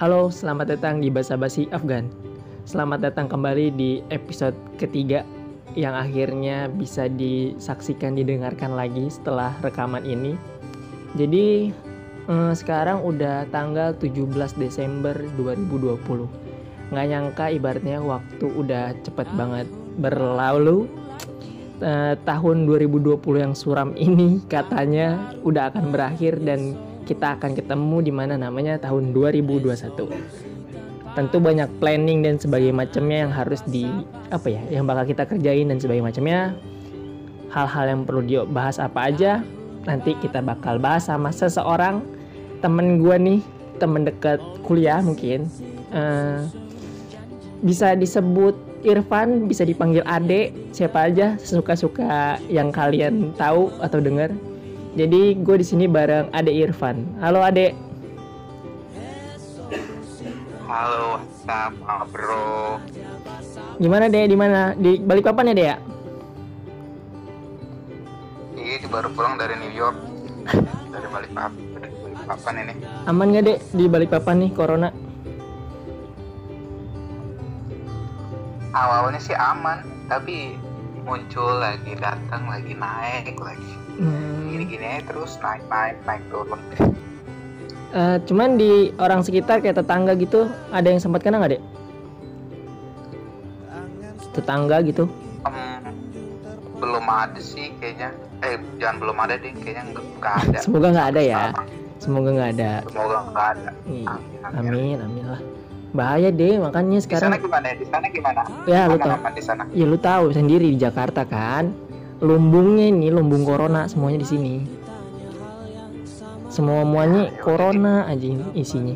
Halo, selamat datang di Basa Basi Afgan. Selamat datang kembali di episode ketiga yang akhirnya bisa disaksikan didengarkan lagi setelah rekaman ini. Jadi eh, sekarang udah tanggal 17 Desember 2020. Nggak nyangka ibaratnya waktu udah cepet banget berlalu. Eh, tahun 2020 yang suram ini katanya udah akan berakhir dan kita akan ketemu di mana namanya tahun 2021. Tentu banyak planning dan sebagainya macamnya yang harus di apa ya, yang bakal kita kerjain dan sebagainya macamnya. Hal-hal yang perlu dibahas apa aja nanti kita bakal bahas sama seseorang temen gue nih, temen dekat kuliah mungkin. Eh, bisa disebut Irfan, bisa dipanggil Ade, siapa aja suka-suka yang kalian tahu atau dengar. Jadi gue di sini bareng Ade Irfan. Halo Ade. Halo, sama bro. Gimana Dek? Di mana? Di Balikpapan ya Dek ya? Ini baru pulang dari New York, dari Balikpapan, dari Balikpapan ini. Aman nggak Dek di Balikpapan nih corona? Awalnya sih aman, tapi muncul lagi, datang lagi, naik lagi. Hmm. Gini-gini aja terus naik, naik, naik turun. Eh, cuman di orang sekitar kayak tetangga gitu, ada yang sempat kena nggak Dek? Tetangga gitu? Em, belum ada sih kayaknya. Eh, jangan belum ada deh, kayaknya nggak ada. Semoga nggak ada ya. Semoga nggak ada. Semoga nggak ada. Iya. Amin, amin. Amin, amin lah. Bahaya deh, makanya Di sana sekarang. gimana? Di sana gimana? Ya lu sana. ya lu tahu sendiri di Jakarta kan, lumbungnya ini lumbung corona semuanya di sini. Semua muanya corona aja isinya.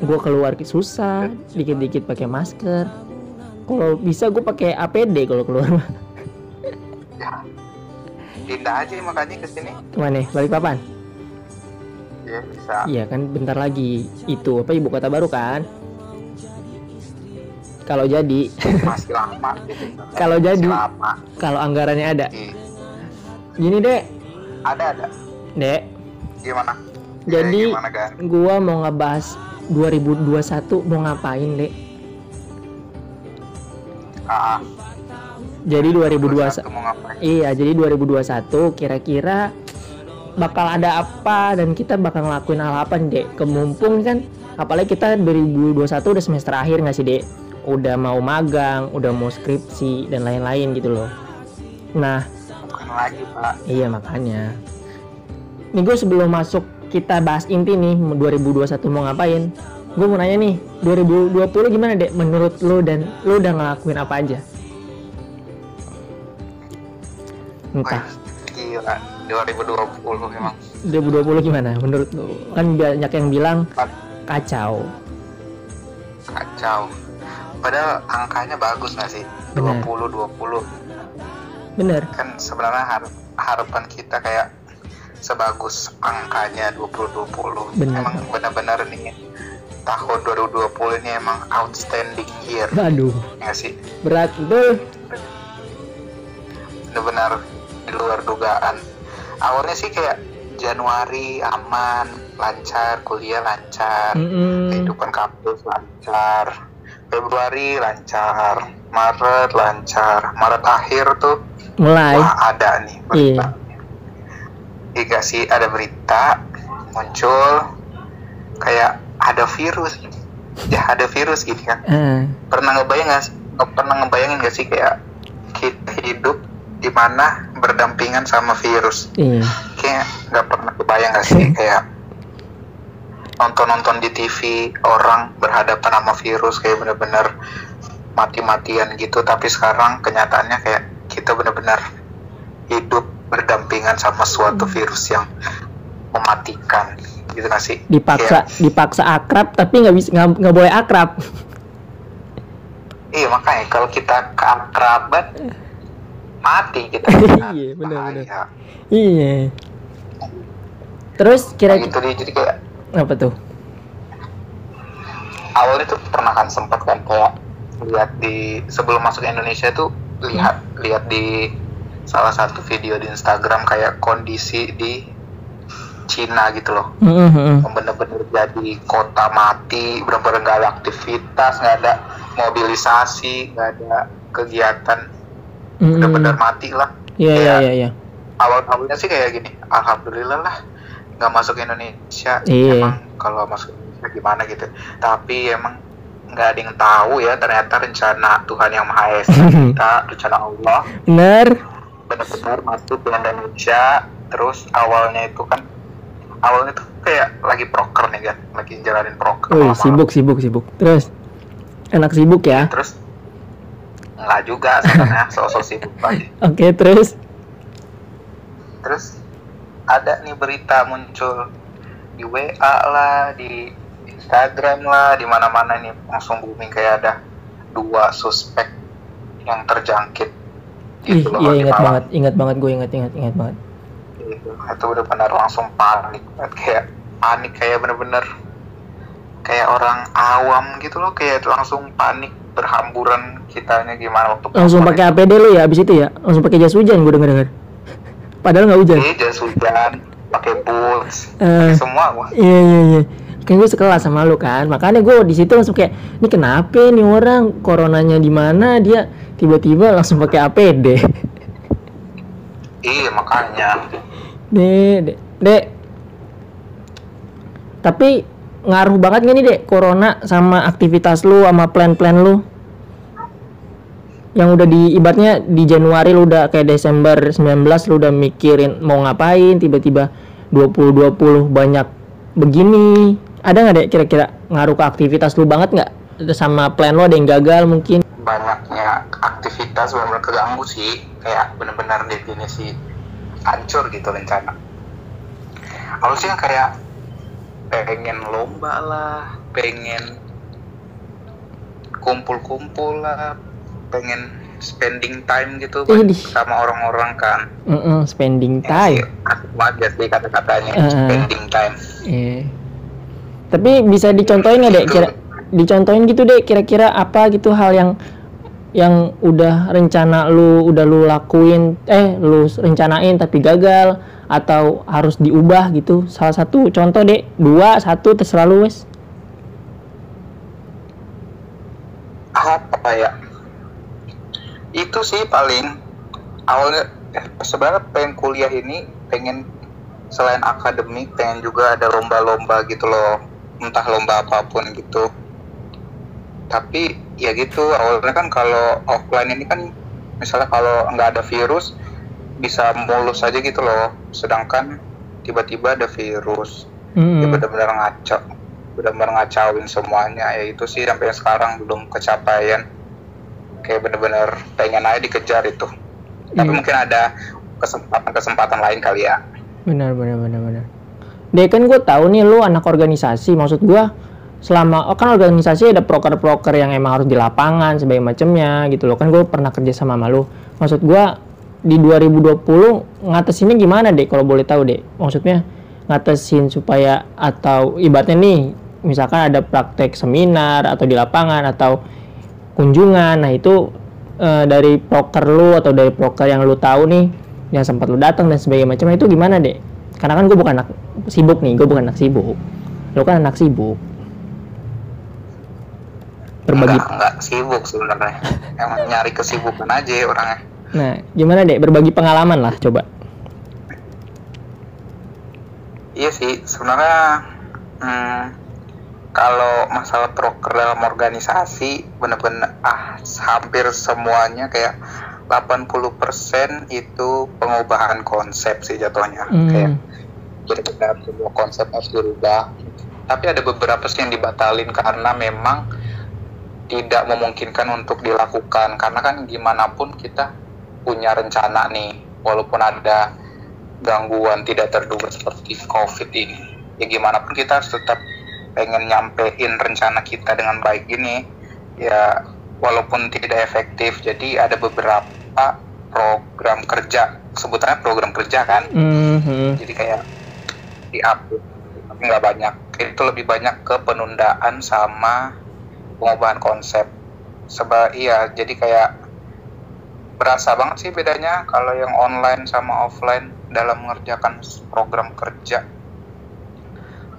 Gue keluar susah, dikit-dikit pakai masker. Kalau bisa gue pakai APD kalau keluar. Ya. Pindah aja makanya ke sini. Ke mana? Balikpapan? Ya bisa. Iya kan bentar lagi itu apa ibu kota baru kan? Kalau jadi, Masih lama. gitu. Kalau jadi. lama. kalau anggarannya ada. Iya. Gini dek, Ada ada. dek. Gimana? Jadi Ya, gimana kan? gua mau ngebahas 2021 mau ngapain dek? Ah, Jadi 2021 mau ngapain? Iya, jadi 2021 kira-kira bakal ada apa dan kita bakal ngelakuin hal apa nih, Dek? Kemumpung kan apalagi kita 2021 udah semester akhir nggak sih, Dek? Udah mau magang, udah mau skripsi dan lain-lain gitu loh. Nah, Bukan lagi pak. iya makanya. Nih gue sebelum masuk kita bahas inti nih 2021 mau ngapain? Gue mau nanya nih, 2020 gimana, Dek? Menurut lu dan lu udah ngelakuin apa aja? Entah. Gila. 2020 emang 2020 gimana menurut lu? Kan banyak yang bilang kacau. kacau. Padahal angkanya bagus nggak sih? Benar. 20 20 Bener. kan sebenarnya har- harapan kita kayak sebagus angkanya 2020 Benar. emang benar-benar nih tahun 2020 ini emang outstanding year Aduh, nggak sih berat betul. benar-benar di luar dugaan awalnya sih kayak Januari aman lancar kuliah lancar Mm-mm. kehidupan kampus lancar Februari lancar Maret lancar Maret akhir tuh Mulai. wah ada nih berita. Iya. Sih ada berita muncul kayak ada virus. Ya ada virus gitu kan. Ah, pernah ngebayang nggak nggak pernah ngebayangin gak sih kayak kita hidup di mana berdampingan sama virus? Iya. kayak nggak pernah kebayang gak sih kayak nonton-nonton di TV orang berhadapan sama virus kayak bener-bener mati-matian gitu tapi sekarang kenyataannya kayak kita bener-bener hidup berdampingan sama suatu virus yang mematikan gitu gak sih Dipaksa, Kayak- dipaksa akrab tapi nggak bisa nggak boleh akrab. iya makanya kalau kita keakraban mati kita Iya, benar, benar. Bahaya. Iya. Terus kira-kira gitu deh jadi kayak apa tuh? awalnya tuh pernah kan sempat kan kayak lihat di sebelum masuk Indonesia tuh lihat lihat di salah satu video di Instagram kayak kondisi di Cina gitu loh Mm, mm, mm. bener-bener jadi kota mati bener-bener nggak ada aktivitas nggak ada mobilisasi nggak ada kegiatan Mm, bener-bener mati lah Iya iya iya iya. awal-awalnya sih kayak gini alhamdulillah lah nggak masuk Indonesia Iya. emang kalau masuk Indonesia gimana gitu tapi emang nggak ada yang tahu ya ternyata rencana Tuhan yang Maha Esa kita rencana Allah Bener. benar-benar masuk ke Indonesia terus awalnya itu kan awalnya tuh kayak lagi proker nih kan lagi jalanin proker Wih, malam-malam. sibuk sibuk sibuk. Terus anak sibuk ya. terus nggak juga sebenarnya sosok sibuk aja Oke, terus terus ada nih berita muncul di WA lah di Instagram lah di mana-mana nih langsung booming kayak ada dua suspek yang terjangkit ih, gitu loh iya ingat banget, ingat banget gue ingat ingat ingat banget. gitu. itu udah benar langsung panik banget. kayak panik kayak bener-bener kayak orang awam gitu loh kayak langsung panik berhamburan kitanya gimana waktu Langsung pakai APD lo ya abis itu ya? Langsung pakai jas hujan gue denger denger. Padahal nggak hujan. Iya, jas hujan pakai boots Eh. semua gua Iya iya iya. Kan gue sekelas sama lu kan, makanya gue di situ langsung kayak, ini kenapa nih orang coronanya di mana dia tiba-tiba langsung pakai APD. iya makanya Dek, dek, dek. Tapi ngaruh banget gak nih dek corona sama aktivitas lu sama plan-plan lu? Yang udah di ibaratnya di Januari lu udah kayak Desember 19 lu udah mikirin mau ngapain tiba-tiba 2020 banyak begini. Ada nggak dek kira-kira ngaruh ke aktivitas lu banget nggak? Sama plan lu ada yang gagal mungkin? banyaknya aktivitas benar-benar keganggu sih kayak benar-benar definisi hancur gitu rencana harusnya kayak pengen lomba lah pengen kumpul-kumpul lah pengen spending time gitu Idih. sama orang-orang kan Mm-mm, spending Yang time. asik banget ya sih kata-katanya Eh. spending time Iya. Tapi bisa dicontohin nggak dek? Kira, dicontohin gitu dek. Kira-kira apa gitu hal yang yang udah rencana lu udah lu lakuin, eh lu rencanain tapi gagal atau harus diubah gitu. Salah satu contoh dek, dua, satu terserah lu wes. apa ya itu sih paling awalnya eh, sebenarnya pengen kuliah ini pengen selain akademik pengen juga ada lomba-lomba gitu loh. Entah lomba apa pun gitu. Tapi ya gitu awalnya kan kalau offline ini kan misalnya kalau nggak ada virus bisa mulus aja gitu loh. Sedangkan tiba-tiba ada virus. Hmm. ya benar-benar ngaco benar-benar ngacauin semuanya. Ya itu sih sampai sekarang belum kecapaian kayak benar-benar pengen aja dikejar itu tapi Iya. mungkin ada kesempatan-kesempatan lain kali ya Benar, benar, benar, benar. Dek kan gue tahu nih lu anak organisasi. Maksud gue selama oh kan organisasi ada proker-proker yang emang harus di lapangan sebagai macamnya gitu loh. Kan gue pernah kerja sama sama lu. Maksud gue di 2020 ngatasinnya gimana dek kalau boleh tahu dek? Maksudnya ngatasin supaya atau ibaratnya nih misalkan ada praktek seminar atau di lapangan atau kunjungan. Nah, itu eh, dari proker lu atau dari proker yang lu tahu nih yang sempat lu datang dan sebagainya macam itu gimana dek? Karena kan gue bukan anak sibuk nih, gue bukan anak sibuk. Lu kan anak sibuk. Berbagi. enggak enggak sibuk sebenarnya emang nyari kesibukan aja orangnya Nah, gimana dek? Berbagi pengalaman lah, coba. iya sih sebenarnya hmm, kalau masalah proker dalam organisasi bener-bener ah hampir semuanya kayak 80% itu pengubahan konsep sih jatuhnya. Hmm. kayak jadi benar semua konsep harus dirubah. Tapi ada beberapa sih yang dibatalin karena memang tidak memungkinkan untuk dilakukan. Karena kan gimana pun kita punya rencana nih walaupun ada gangguan tidak terduga seperti covid ini. Ya gimana pun kita harus tetap pengen nyampein rencana kita dengan baik ini ya walaupun tidak efektif jadi ada beberapa program kerja. Sebutannya program kerja kan? Mhm. jadi kayak diupdate tapi nggak banyak. Itu lebih banyak ke penundaan sama pengubahan konsep. Seba iya jadi kayak berasa banget sih bedanya kalau yang online sama offline dalam mengerjakan program kerja.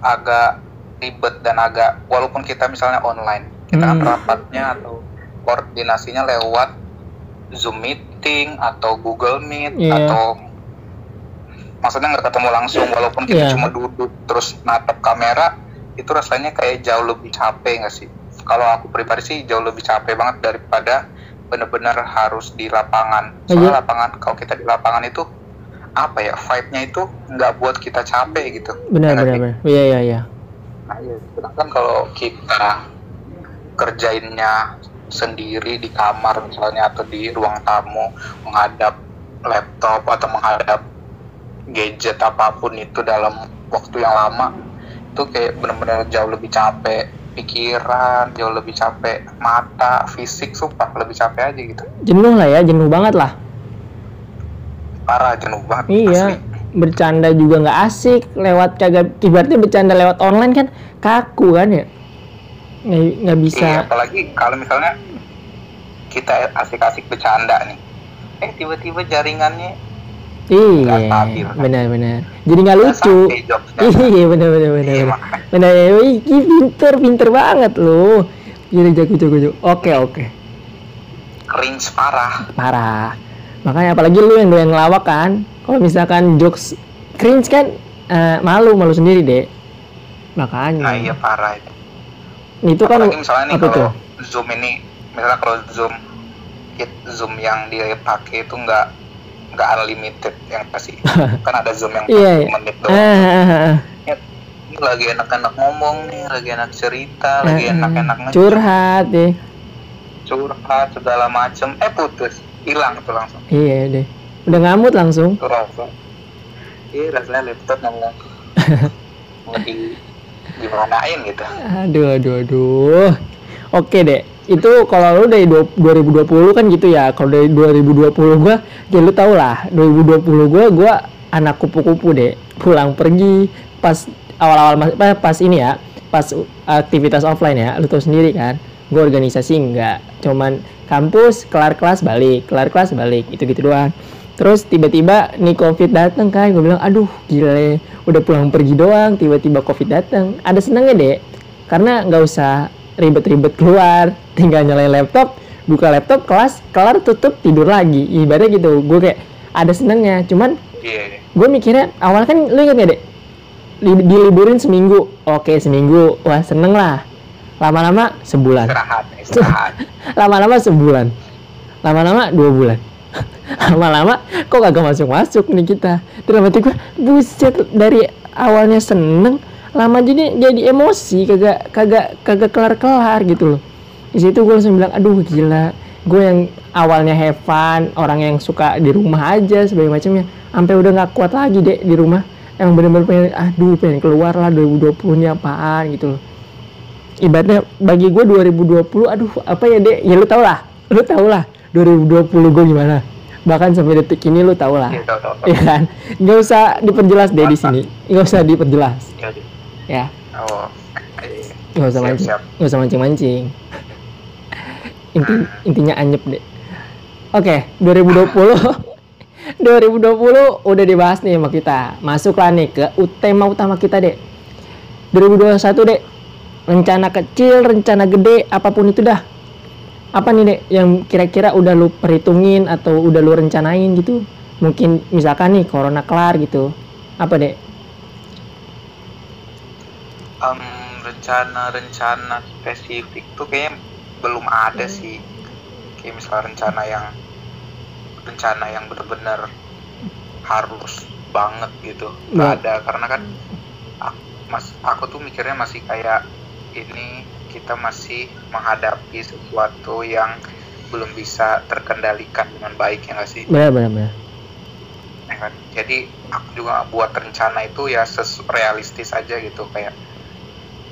Agak ribet dan agak walaupun kita misalnya online kita kan Hmm. rapatnya atau koordinasinya lewat Zoom meeting atau Google Meet Iya. atau maksudnya nggak ketemu langsung walaupun kita Iya. cuma duduk terus natap kamera itu rasanya kayak jauh lebih capek nggak sih kalau aku pribadi sih jauh lebih capek banget daripada bener-bener harus di lapangan soalnya Iya. lapangan kalau kita di lapangan itu apa ya vibe-nya itu nggak buat kita capek gitu benar Ya sih? benar iya iya iya Nah, iya. Sedangkan kalau kita kerjainnya sendiri di kamar misalnya atau di ruang tamu menghadap laptop atau menghadap gadget apa pun itu dalam waktu yang lama itu kayak benar-benar jauh lebih capek pikiran jauh lebih capek mata fisik sumpah lebih capek aja gitu jenuh lah ya jenuh banget lah parah jenuh banget iya asli. Bercanda juga nggak asik lewat kagak ibaratnya bercanda lewat online kan kaku kan ya? Nggak bisa. Iya, apalagi kalau misalnya kita asik-asik bercanda nih. Eh tiba-tiba jaringannya iya stabil. benar benar. Jadi nggak lucu. iya benar benar benar Iya, benar. makanya. benar Ih, pinter pinter banget loh. Jadi jago jago jago oke oke. Cringe parah. Parah. Makanya apalagi lu yang doyan ngelawak kan kalau misalkan jokes cringe kan eh, malu malu sendiri deh makanya. Nah iya parah itu. Itu kan apalagi misalnya nih kalau zoom ini misalnya kalau zoom kit zoom yang dia pakai itu nggak nggak unlimited yang pasti. Kan ada zoom yang 40 iya. menit doang. Ah, ah, ah. ini lagi enak-enak ngomong nih lagi enak cerita lagi Ah, ah. enak-enak curhat deh curhat segala macem. Eh putus. Hilang tuh langsung. Iya deh udah ngamut langsung? Tuh iya rasanya laptop ngomong mau di gimanain gitu. Aduh aduh aduh. Oke deh itu kalau lu dari dua- 2020 kan gitu ya. Kalau dari 2020 gua ya lu tau lah. 2020 gua gua anak kupu-kupu deh. Pulang pergi pas awal-awal apa, pas ini ya pas aktivitas offline ya lu tau sendiri kan. Gua organisasi enggak cuman kampus kelar kelas balik kelar kelas balik itu gitu doang terus tiba-tiba nih covid datang kan gue bilang aduh gile udah pulang pergi doang tiba-tiba covid datang ada senangnya deh karena nggak usah ribet-ribet keluar tinggal nyalain laptop buka laptop kelas kelar tutup tidur lagi. Ibaratnya gitu gue kayak ada senangnya cuman iya. gue mikirnya awal kan lu inget gak dek? Li- diliburin seminggu. Oke seminggu. Wah seneng lah. Lama-lama sebulan. Istirahat istirahat. Lama-lama sebulan. Lama-lama dua bulan lama-lama kok kagak masuk-masuk nih kita. Dalam hati gue buset dari awalnya seneng lama jadi jadi emosi kagak kagak kagak kelar-kelar gitu loh. Di gue langsung bilang aduh gila. Gue yang awalnya have fun orang yang suka di rumah aja sebagai macamnya sampai udah nggak kuat lagi deh di rumah. Yang bener-bener pengen aduh pengen keluar lah 2020 ini apaan gitu loh. Ibaratnya bagi gue 2020 aduh apa ya dek? Ya lu tau lah lu tau lah 2020 gue gimana? Bahkan sampai detik ini lu tau lah. Iya tahu tahu tahu. ya kan? Nggak usah diperjelas deh di sini. Nggak usah diperjelas. Iya, iya. ya. Oh iya. nggak usah mancing. nggak usah mancing mancing inti intinya anyep deh. Oke 2020 2020 udah dibahas nih sama kita. Masuklah nih ke tema utama kita deh 2021 deh rencana kecil rencana gede apa pun itu dah apa nih dek yang kira-kira udah lu perhitungin atau udah lu rencanain gitu? Mungkin misalkan nih corona kelar gitu. Apa dek? Em, rencana-rencana spesifik tuh kayaknya belum ada sih. Kayak misalnya rencana yang rencana yang bener-bener harus banget gitu. Nggak Ya. ada karena kan aku, mas aku tuh mikirnya masih kayak ini kita masih menghadapi sesuatu yang belum bisa terkendalikan dengan baik ya nggak sih benar benar benar ya kan? Jadi aku juga buat rencana itu ya sesu- realistis aja gitu kayak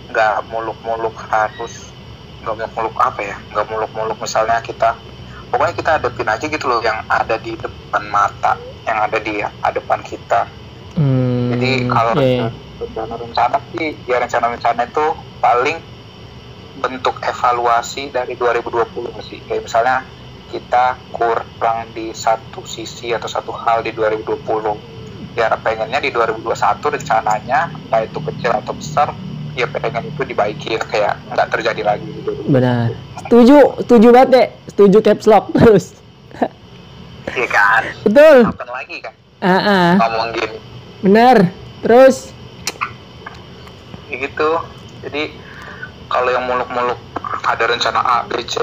nggak muluk-muluk harus nggak muluk-muluk apa ya nggak muluk-muluk misalnya kita pokoknya kita hadapin aja gitu loh yang ada di depan mata yang ada di hadapan kita Hmm, jadi kalau iya. rencana-rencana sih ya rencana-rencana itu paling bentuk evaluasi dari 2020 sih. Kayak misalnya kita kurang di satu sisi atau satu hal di 2020 ya pengennya di 2021 rencananya entah itu kecil atau besar ya pengen itu dibaikin kayak nggak terjadi lagi gitu. Benar. Setuju setuju banget deh setuju caps lock terus. Iya kan? Betul. Kapan lagi kan? Ah ah. ngomong gini. Benar. Terus? Ya gitu. Jadi kalau yang muluk-muluk ada rencana A B C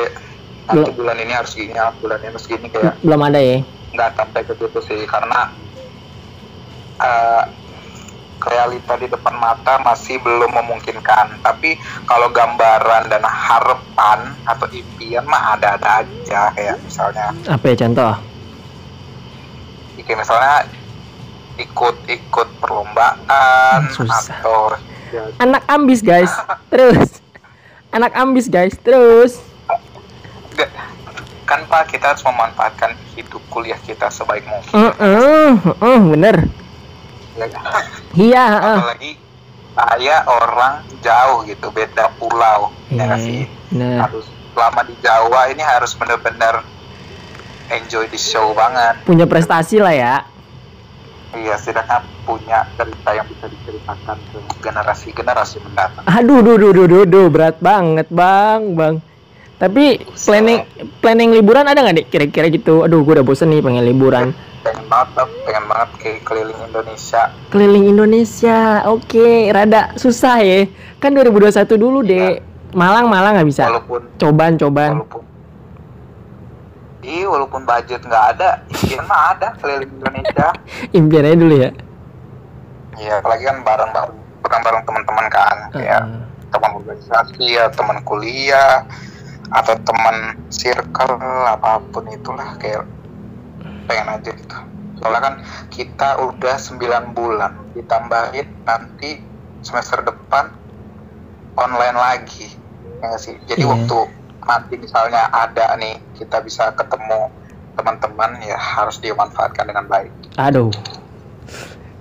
nanti Belum. bulan ini harus gini ya, bulan ini harus gini kayak belum ada ya? nggak sampai ke situ sih karena eh, realita di depan mata masih belum memungkinkan. Tapi kalau gambaran dan harapan atau impian mah ada-ada aja kayak misalnya. Apa ya contoh? Kayak misalnya ikut-ikut perlombaan Susah. atau ya, anak ambis guys. Terus anak ambis guys. Terus. Kan pak kita harus memanfaatkan hidup kuliah kita sebaik mungkin. Uh -uh, uh, bener. Ya iya uh. apalagi saya orang jauh gitu beda pulau. Ya nggak sih? Bener. Harus selama di Jawa ini harus bener-bener enjoy di show banget. Punya prestasi lah ya iya setidaknya punya cerita yang bisa diceritakan ke generasi-generasi mendatang. Aduh duh duh duh duh, duh, berat banget bang bang. Tapi planning planning liburan ada nggak dek kira-kira gitu. Aduh gue udah bosen nih pengen liburan. Pengen banget Bang. pengen banget kayak keliling Indonesia. Keliling Indonesia. Oke rada susah ya. Kan 2021 dulu dek Malang Malang nggak bisa? Walaupun cobaan cobaan walaupun Iya, walaupun budget nggak ada, impian mah ada keliling Indonesia. impian aja dulu ya Iya, apalagi kan bareng-bareng, bareng-bareng teman-teman kan, kayak Heeh. teman organisasi ya, teman kuliah, atau teman circle apa pun itulah kayak pengen aja gitu. Soalnya kan kita udah 9 bulan, ditambahin nanti semester depan online lagi, ya sih? Jadi Iya. waktu nanti misalnya ada nih kita bisa ketemu teman-teman ya harus dimanfaatkan dengan baik. Aduh.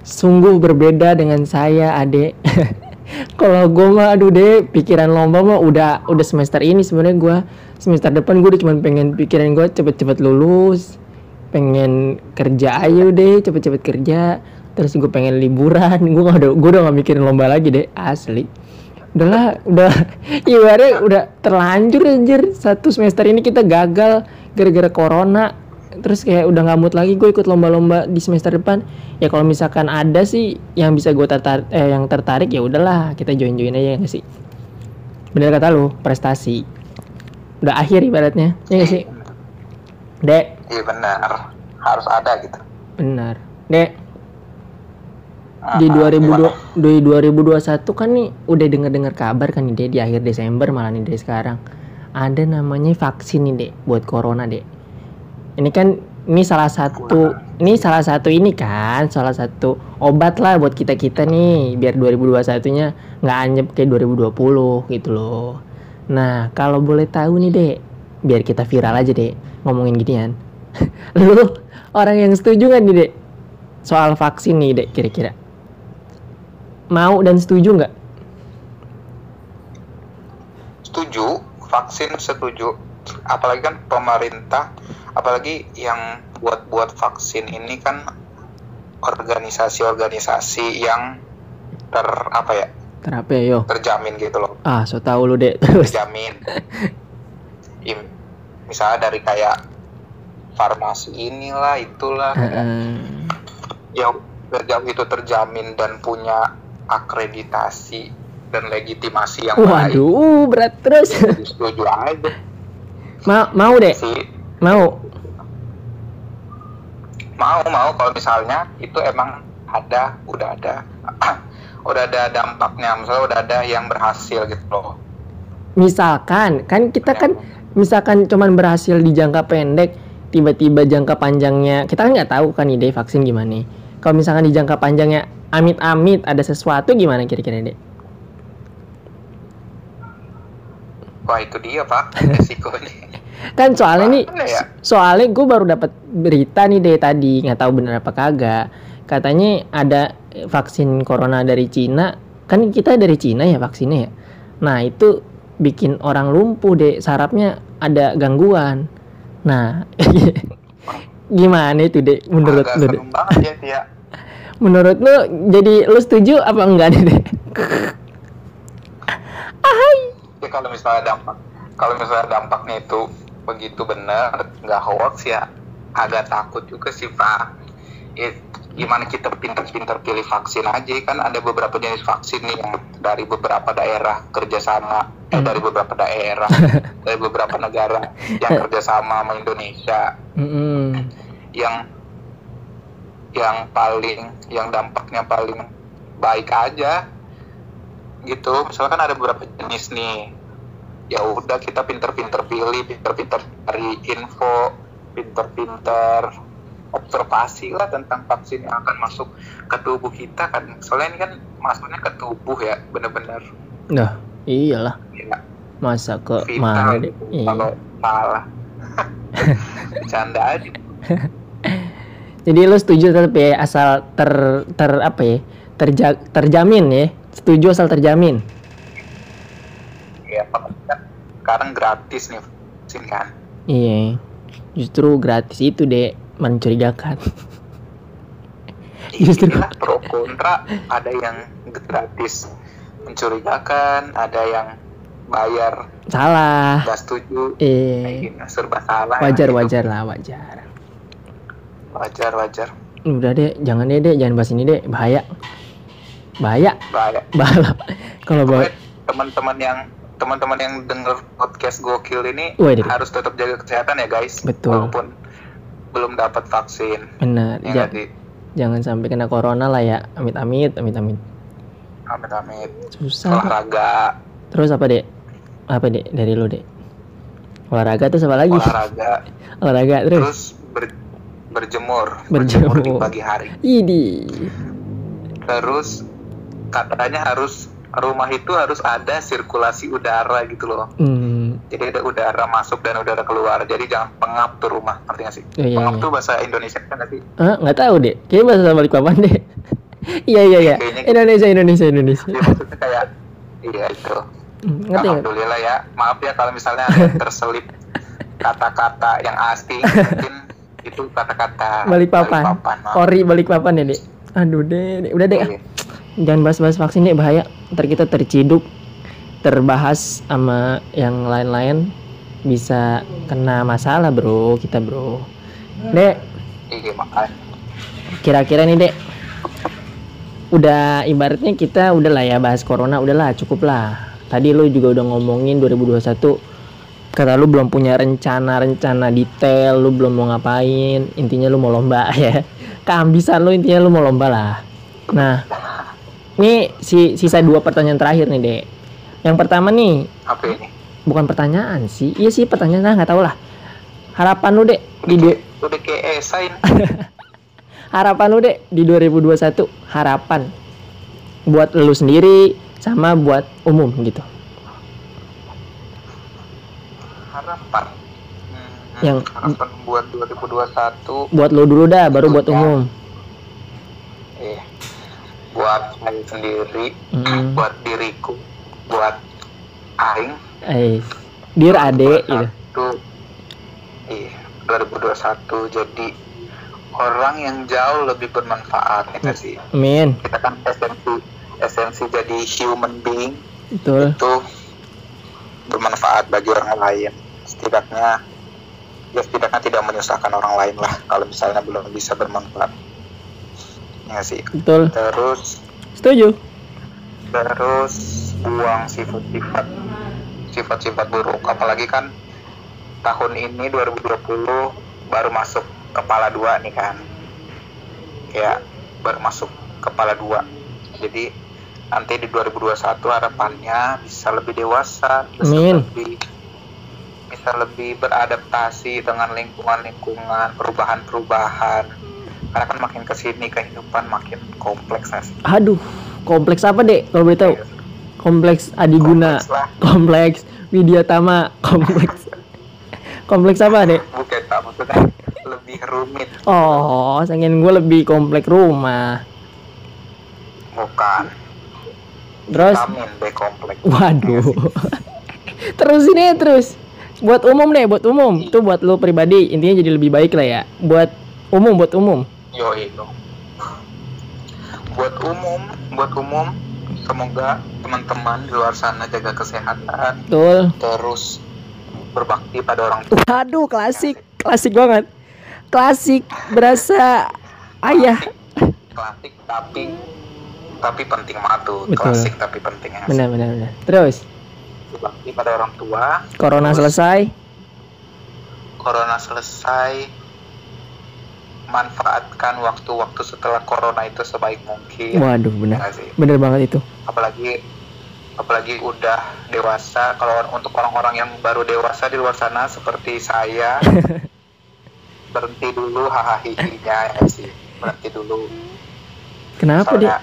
Sungguh berbeda dengan saya, Adek. Kalau gue mah aduh deh, pikiran lomba mah udah udah semester ini sebenarnya gue semester depan gue udah cuma pengen pikiran gue cepet-cepet lulus, pengen kerja aja deh, cepet-cepet kerja. Terus gue pengen liburan, gue udah gue udah gak mikirin lomba lagi deh, asli. Udahlah, udah ibaratnya udah terlanjur anjir. Satu semester ini kita gagal gara-gara corona. Terus kayak udah mood lagi gue ikut lomba-lomba di semester depan. Ya kalau misalkan ada sih yang bisa gue tertarik eh, yang tertarik ya udahlah kita join join aja ya sih? Bener kata lu prestasi. Udah akhir ibaratnya ya nggak sih? Dek. Iya benar, harus ada gitu. benar. Dek di ah, gimana? 2020 di 2021 kan nih udah denger dengar kabar kan nih dek di akhir Desember malah nih dari sekarang. Ada namanya vaksin nih dek buat corona dek. Ini kan ini salah satu ini salah satu ini kan salah satu obat lah buat kita kita nih biar 2021 nya nggak anjep kayak 2020 gitu loh. Nah kalau boleh tahu nih dek biar kita viral aja dek ngomongin ginian. Lu orang yang setuju kan nih dek soal vaksin nih dek kira-kira mau dan setuju nggak Setuju, vaksin setuju. Apalagi kan pemerintah, apalagi yang buat-buat vaksin ini kan organisasi-organisasi yang ter apa ya Terapa ya yo terjamin gitu loh, ah so tau lu dek terus terjamin. Misalnya dari kayak farmasi inilah itulah Heeh. yang terjamin itu terjamin dan punya akreditasi dan legitimasi yang baik. waduh berat terus. Setuju aja. Mau mau dek sih. mau. Mau mau. Kalau misalnya itu emang ada udah ada. Udah ada dampaknya. Misalnya udah ada yang berhasil gitu loh. Misalkan kan kita kan misalkan cuman berhasil di jangka pendek tiba-tiba jangka panjangnya kita kan nggak tahu kan ide vaksin gimana kalau misalkan di jangka panjangnya amit-amit ada sesuatu gimana kira-kira dek? Wah itu dia pak. Resikonya. Kan soalnya nih ya? soalnya gue baru dapat berita nih deh tadi. Nggak tahu bener apa kagak. Katanya ada vaksin corona dari Cina. Kan kita dari Cina ya vaksinnya ya? Nah itu bikin orang lumpuh deh sarafnya ada gangguan. Nah gimana itu deh menurut lu ya Menurut lu jadi lu setuju apa enggak nih? Dek? ya kalau misalnya dampak kalau misalnya dampaknya itu begitu benar nggak hoax ya agak takut juga sih pak ya, gimana kita pintar-pintar pilih vaksin aja kan ada beberapa jenis vaksin nih yang dari beberapa daerah kerjasama eh, Hmm. dari beberapa daerah dari beberapa negara yang kerjasama sama Indonesia Mm-mm. yang yang paling yang dampaknya paling baik aja. Gitu. Misalkan ada beberapa jenis nih. Ya udah kita pinter-pinter pilih pinter-pinter cari info pinter-pinter observasi lah tentang vaksin yang akan masuk ke tubuh kita kan. Soalnya ini kan masuknya ke tubuh ya bener-bener. Nah, iyalah. ya, Masa ke mana deh? Iya. kalau salah. Canda aja Jadi lu setuju tetap ya asal ter ter apa ya? Terja, terjamin ya. Setuju asal terjamin. ya kan sekarang gratis nih vaksin kan Iya. Justru gratis itu deh mencurigakan. Justru Inilah pro kontra ada yang gratis mencurigakan ada yang bayar salah. nggak setuju Eh, serba salah wajar gitu. wajar lah wajar. Wajar wajar Udah deh, jangan deh deh, jangan bahas ini deh, bahaya. Bahaya, bahaya bahaya. Kalau Pokoknya teman-teman yang teman-teman yang denger podcast gokil ini Waduh. harus tetap jaga kesehatan ya guys Betul. walaupun belum dapat vaksin benar, ya ja- jangan sampai kena corona lah ya. Amit amit, amit amit. amit amit Susah. olahraga Terus apa dek? Apa dek dari lu dek? Olahraga terus apa lagi? olahraga Olahraga terus. terus ber- berjemur Berjemur. di pagi hari Idi. terus katanya harus rumah itu harus ada sirkulasi udara gitu loh Hmm. jadi ada udara masuk dan udara keluar jadi jangan pengap tuh rumah ngerti nggak sih Oh, iya, pengap iya. tuh bahasa Indonesia kan sih Ah, nggak tahu dek. Kayaknya bahasa balik papan dek. Iya iya iya. Gitu. Indonesia Indonesia Indonesia. Jadi maksudnya kayak iya itu Hmm, Ngerti alhamdulillah ya maaf ya kalau misalnya ada terselip kata-kata yang asing mungkin itu kata-kata Balik papan. maaf. Ori balik papan ya dek. Aduh dek, udah dek. Iya. Jangan bahas-bahas vaksin dek bahaya. Ntar kita terciduk, terbahas sama yang lain-lain bisa kena masalah bro kita bro. Dek, iya makanya kira-kira nih dek udah ibaratnya kita udah lah ya bahas corona udahlah cukup lah tadi lu juga udah ngomongin 2021 kata lu belum punya rencana-rencana detail lu belum mau ngapain intinya lu mau lomba ya. Keambisan lu intinya lu mau lomba lah. Nah ini si sisa dua pertanyaan terakhir nih dek. Yang pertama nih apa ini? bukan pertanyaan sih. Iya sih pertanyaan. Nah nggak tahu lah. Harapan lu dek di du- udah kayak esai ini. harapan lu dek di 2021 harapan buat lu sendiri sama buat umum gitu harapan. Hmm, Yang- harapan buat 2021 buat lu dulu dah baru buat umum. Eh buat saya sendiri Mm. buat diriku buat aing. Eh dir ade gitu. 2021 iya 2021 jadi orang yang jauh lebih bermanfaat ya sih? Amin. Kita kan esensi esensi jadi human being betul. itu bermanfaat bagi orang lain setidaknya ya setidaknya tidak menyusahkan orang lain lah kalau misalnya belum bisa bermanfaat. Ya sih. Betul. Terus setuju. Terus buang sifat-sifat sifat-sifat buruk. Apalagi kan tahun ini 2020 baru masuk kepala dua nih kan. Ya baru masuk kepala dua. Jadi nanti di 2021 harapannya bisa lebih dewasa bisa Amin. lebih bisa lebih beradaptasi dengan lingkungan-lingkungan perubahan-perubahan. Karena kan makin ke sini kehidupan makin kompleks Nas. aduh kompleks apa dek? Kalau boleh tahu? Kompleks adiguna kompleks lah. Kompleks Widyatama. Kompleks. Kompleks apa dek? Bukan tak maksudnya lebih rumit. Oh pengen gue lebih kompleks rumah. Bukan. Terus? Vitamin B kompleks. Waduh. terus ini terus. Buat umum deh, buat umum. Itu buat lo pribadi. Intinya jadi lebih baik lah ya. Buat umum, buat umum. yo itu buat umum buat umum semoga teman-teman di luar sana jaga kesehatan Betul. terus berbakti pada orang tua Waduh, klasik. Klasik banget. Klasik berasa ayah. klasik tapi tapi penting banget tuh Betul. klasik tapi penting ya Benar, benar, benar. Terus, berbakti pada orang tua corona Terus. selesai. corona selesai manfaatkan waktu-waktu setelah corona itu sebaik mungkin Waduh, Ya benar. sih? Benar banget itu. apalagi apalagi udah dewasa kalau untuk orang-orang yang baru dewasa di luar sana seperti saya berhenti dulu hahaha ya sih berhenti dulu Kenapa, soalnya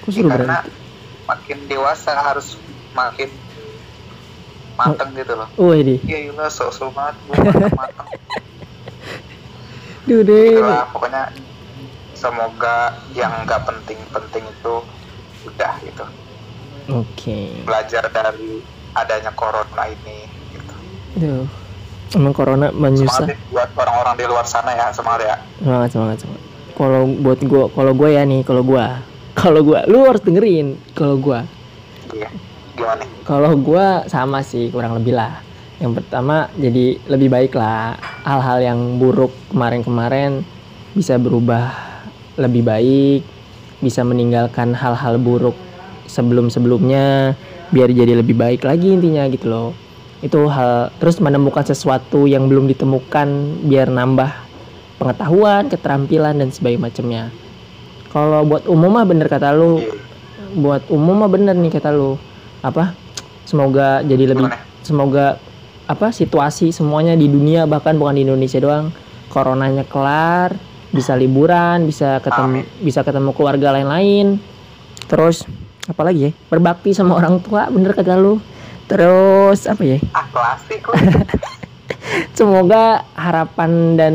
Kok ya suruh karena berhenti? makin dewasa harus makin matang gitu loh Oh, ini. iya iya sok-sok banget gua matang-matang Duh, Dek. Itulah, pokoknya semoga yang nggak penting-penting itu udah gitu Oke. belajar dari adanya corona ini gitu. Duh. Emang corona menyusah. semangat ya buat orang-orang di luar sana ya semangat ya Semangat, semangat, semangat. Kalau buat gua, kalau gua ya nih, kalau gua, kalau gua, lu harus dengerin. Kalau gua, iya gimana kalau gua sama sih kurang lebih lah. Yang pertama jadi lebih baik lah. Hal-hal yang buruk kemarin-kemarin bisa berubah lebih baik, bisa meninggalkan hal-hal buruk sebelum-sebelumnya biar jadi lebih baik lagi intinya gitu loh. Itu hal terus menemukan sesuatu yang belum ditemukan biar nambah pengetahuan, keterampilan dan sebagainya macamnya. Kalau buat umum mah bener kata lu, Iya. buat umum mah bener nih kata lu. Apa? Semoga jadi lebih Gimana? semoga apa situasi semuanya di dunia bahkan bukan di Indonesia doang coronanya kelar bisa liburan bisa ketemu bisa ketemu keluarga lain-lain. Terus apa lagi ya berbakti sama orang tua bener kata lu. Terus apa ya? Ah klasik semoga harapan dan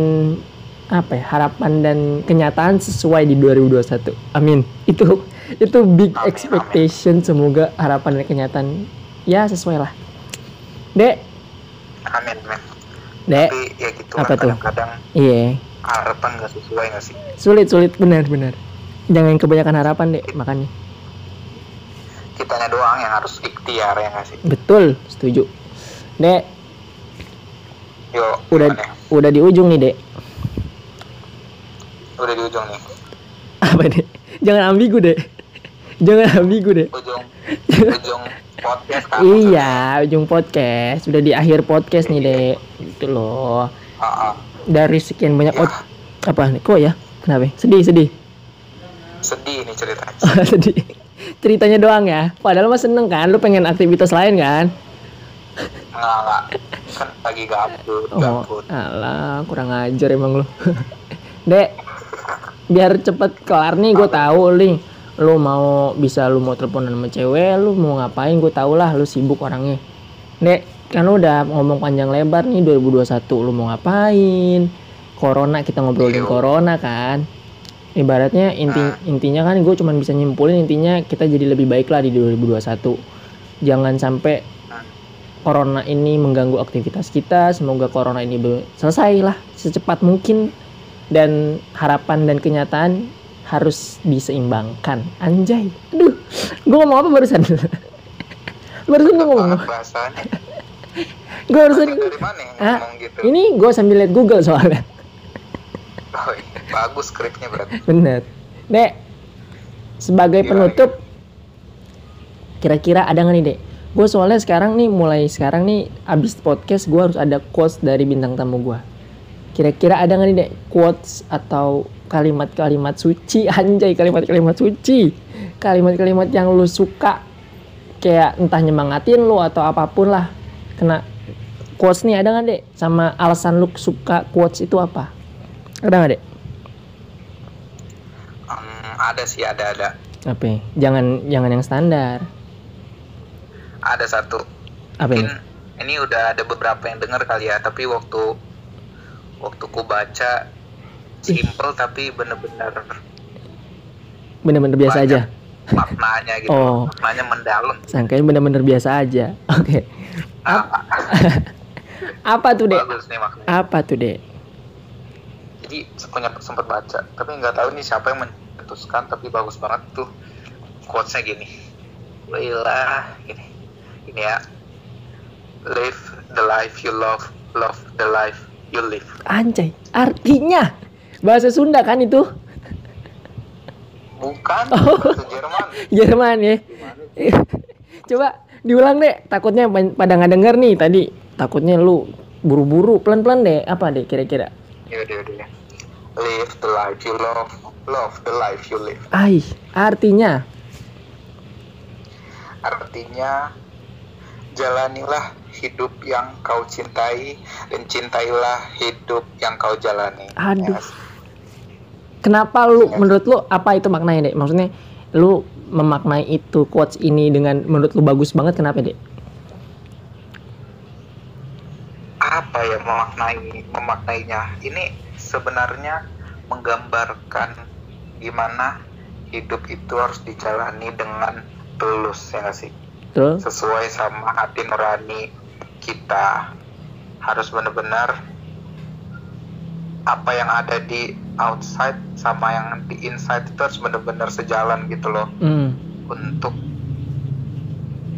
apa ya harapan dan kenyataan sesuai di 2021 amin. Itu itu big Amin, expectation semoga harapan dan kenyataan. Ya sesuai lah. Dek. Amin men dek. Tapi ya gitu Apa tuh? kadang-kadang iya. harapan nggak sesuai nggak sih? Sulit sulit. Benar benar. Jangan kebanyakan harapan dek makanya. Kitanya doang yang harus ikhtiar ya nggak sih? Betul setuju. Dek. Yuk udah gimana? udah di ujung nih dek. Udah di ujung nih. Apa dek? Jangan ambigu dek jangan ambigu dek ujung ujung podcast kan? Iya ujung podcast. Sudah di akhir podcast nih dek. Gitu loh. Ah, ah. dari sekian banyak Ya. apa nih? Kok ya? Kenapa? Sedih sedih. Sedih nih ceritanya. Sedih. Ceritanya doang ya? Padahal mah seneng kan lu pengen aktivitas lain kan? Nggak nggak kan lagi gabut oh gabut. alah kurang ajar emang lu. Dek biar cepet kelar nih gue tahu nih lu mau bisa lu mau teleponan sama cewek lu mau ngapain gue tau lah lu sibuk orangnya dek kan lu udah ngomong panjang lebar nih 2021 lu mau ngapain corona kita ngobrolin Iya. corona kan ibaratnya inti Ah. intinya kan gue cuman bisa nyimpulin intinya kita jadi lebih baik lah di 2021 jangan sampai Ah. corona ini mengganggu aktivitas kita semoga corona ini selesai lah secepat mungkin dan harapan dan kenyataan harus diseimbangkan. Anjay. Aduh gue ngomong apa barusan? Barusan gue ngomong bahasanya gue barusan dari mana Ah, gitu? ini gue sambil liat Google soalnya. Oh, iya. bagus skripnya berarti. Bener. Dek sebagai Gimana, penutup kira-kira ada nggak nih dek? Gue soalnya sekarang nih mulai sekarang nih abis podcast gue harus ada quotes dari bintang tamu gue kira-kira ada nggak nih dek? Quotes atau kalimat-kalimat suci anjay kalimat-kalimat suci. Kalimat-kalimat yang lu suka kayak entah nyemangatin lu atau apa pun lah. Kena quotes nih ada nggak dek? Sama alasan lu suka quotes itu apa? Ada nggak dek? Hmm, ada sih ada ada. Apa ya? jangan jangan yang standar. Ada satu. Apa ini? ini udah ada beberapa yang dengar kali ya tapi waktu waktu ku baca simple tapi bener-bener bener-bener biasa aja. maknanya gitu. Oh. maknanya mendalam. Sangkain bener-bener biasa aja. Oke. Ah, apa tuh dek? Bagus nih maknanya. Apa tuh dek? Jadi punya sempat baca tapi nggak tahu nih siapa yang men- dicetuskan tapi bagus banget tuh quotesnya gini. Lila gini. Ini ya. Live the life you love love the life you live. Anjay, artinya bahasa Sunda kan itu? bukan Oh. bahasa Jerman Jerman ya. Coba diulang deh, takutnya pada nggak denger nih tadi. Takutnya lu buru-buru, pelan-pelan deh. Apa deh kira-kira? Yaudah, yaudah. Live the life you love, love the life you live. Ai, artinya Artinya, jalanilah hidup yang kau cintai dan cintailah hidup yang kau jalani. Aduh. Yes. Kenapa lu menurut lu apa itu maknanya, Dek? Maksudnya lu memaknai itu quotes ini dengan menurut lu bagus banget kenapa, Dek? Apa ya memaknai memaknainya? Ini sebenarnya menggambarkan gimana hidup itu harus dijalani dengan tulus ya nggak sih? Terus? sesuai sama hati nurani kita harus benar-benar apa yang ada di outside sama yang di inside itu harus benar-benar sejalan gitu loh. Hmm. untuk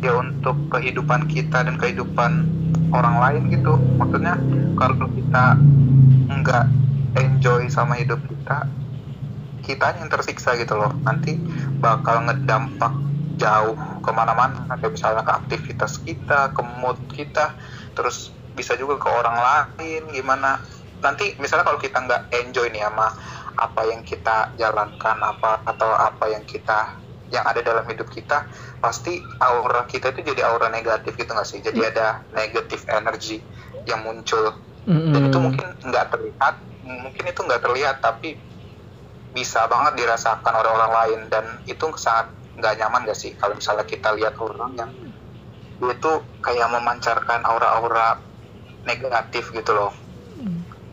ya untuk kehidupan kita dan kehidupan orang lain gitu. Maksudnya kalau kita nggak enjoy sama hidup kita kita yang tersiksa gitu loh. Nanti bakal ngedampak jauh ke mana-mana. Kayak misalnya ke aktivitas kita ke mood kita terus bisa juga ke orang lain gimana nanti misalnya kalau kita nggak enjoy nih sama apa yang kita jalankan apa atau apa yang kita yang ada dalam hidup kita pasti aura kita itu jadi aura negatif gitu nggak sih? Jadi ada negatif energy yang muncul. Dan Mm-mm. itu mungkin nggak terlihat mungkin itu nggak terlihat tapi bisa banget dirasakan oleh orang lain. Dan itu sangat nggak nyaman gak sih? Kalau misalnya kita lihat orang yang dia tuh kayak memancarkan aura-aura negatif gitu loh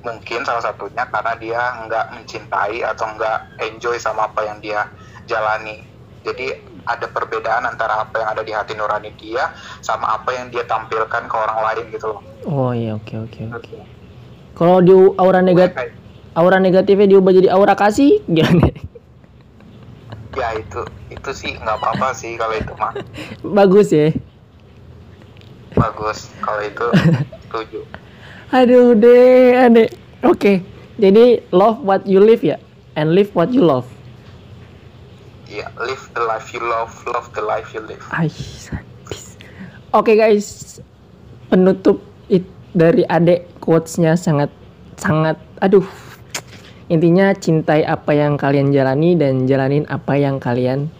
mungkin salah satunya karena dia nggak mencintai atau nggak enjoy sama apa yang dia jalani jadi ada perbedaan antara apa yang ada di hati nurani dia sama apa yang dia tampilkan ke orang lain gitu loh Oh iya, oke oke oke. Kalau di aura negatif aura negatifnya diubah jadi aura kasih gimana? ya itu itu sih nggak apa-apa sih kalau itu mah Bagus ya. bagus kalau itu setuju Aduh deh, adek. Oke, jadi love what you live ya, and live what you love. Iya, live the life you love, love the life you live. Oke guys, penutup it dari adek quotesnya sangat sangat, aduh. Intinya cintai apa yang kalian jalani dan jalanin apa yang kalian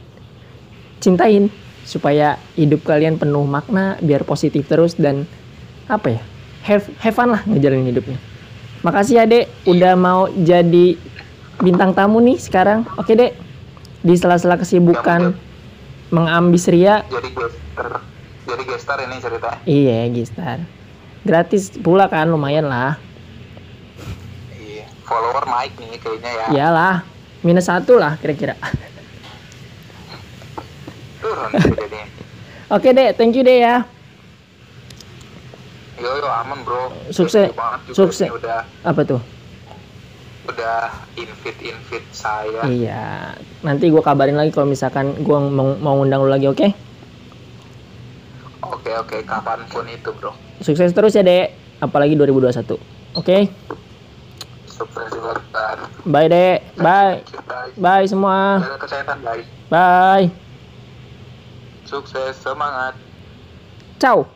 cintain supaya hidup kalian penuh makna, biar positif terus dan apa ya, have, have fun lah ngejalanin hidupnya. Makasih ya dek, udah mau jadi bintang tamu nih sekarang. Oke dek, di sela-sela kesibukan mengambis ria, Jadi gestar, jadi gestar ini cerita. iya Gistar. Gratis pula kan, lumayan lah. Iya, follower naik nih kayaknya ya. Iyalah, minus satu lah kira-kira. Turun. Oke dek, thank you dek ya. Yo yo aman bro. Sukses- sukses. Udah Apa tuh? udah invite invite saya. Iya, nanti gue kabarin lagi kalau misalkan gue mau, mau ngundang lu lagi, oke? Oke oke kapan pun itu bro. Sukses terus ya dek, apalagi 2021. Oke, Sukses juga kan. bye dek, bye, bye semua, kesehatan bye, Sukses semangat. ciao.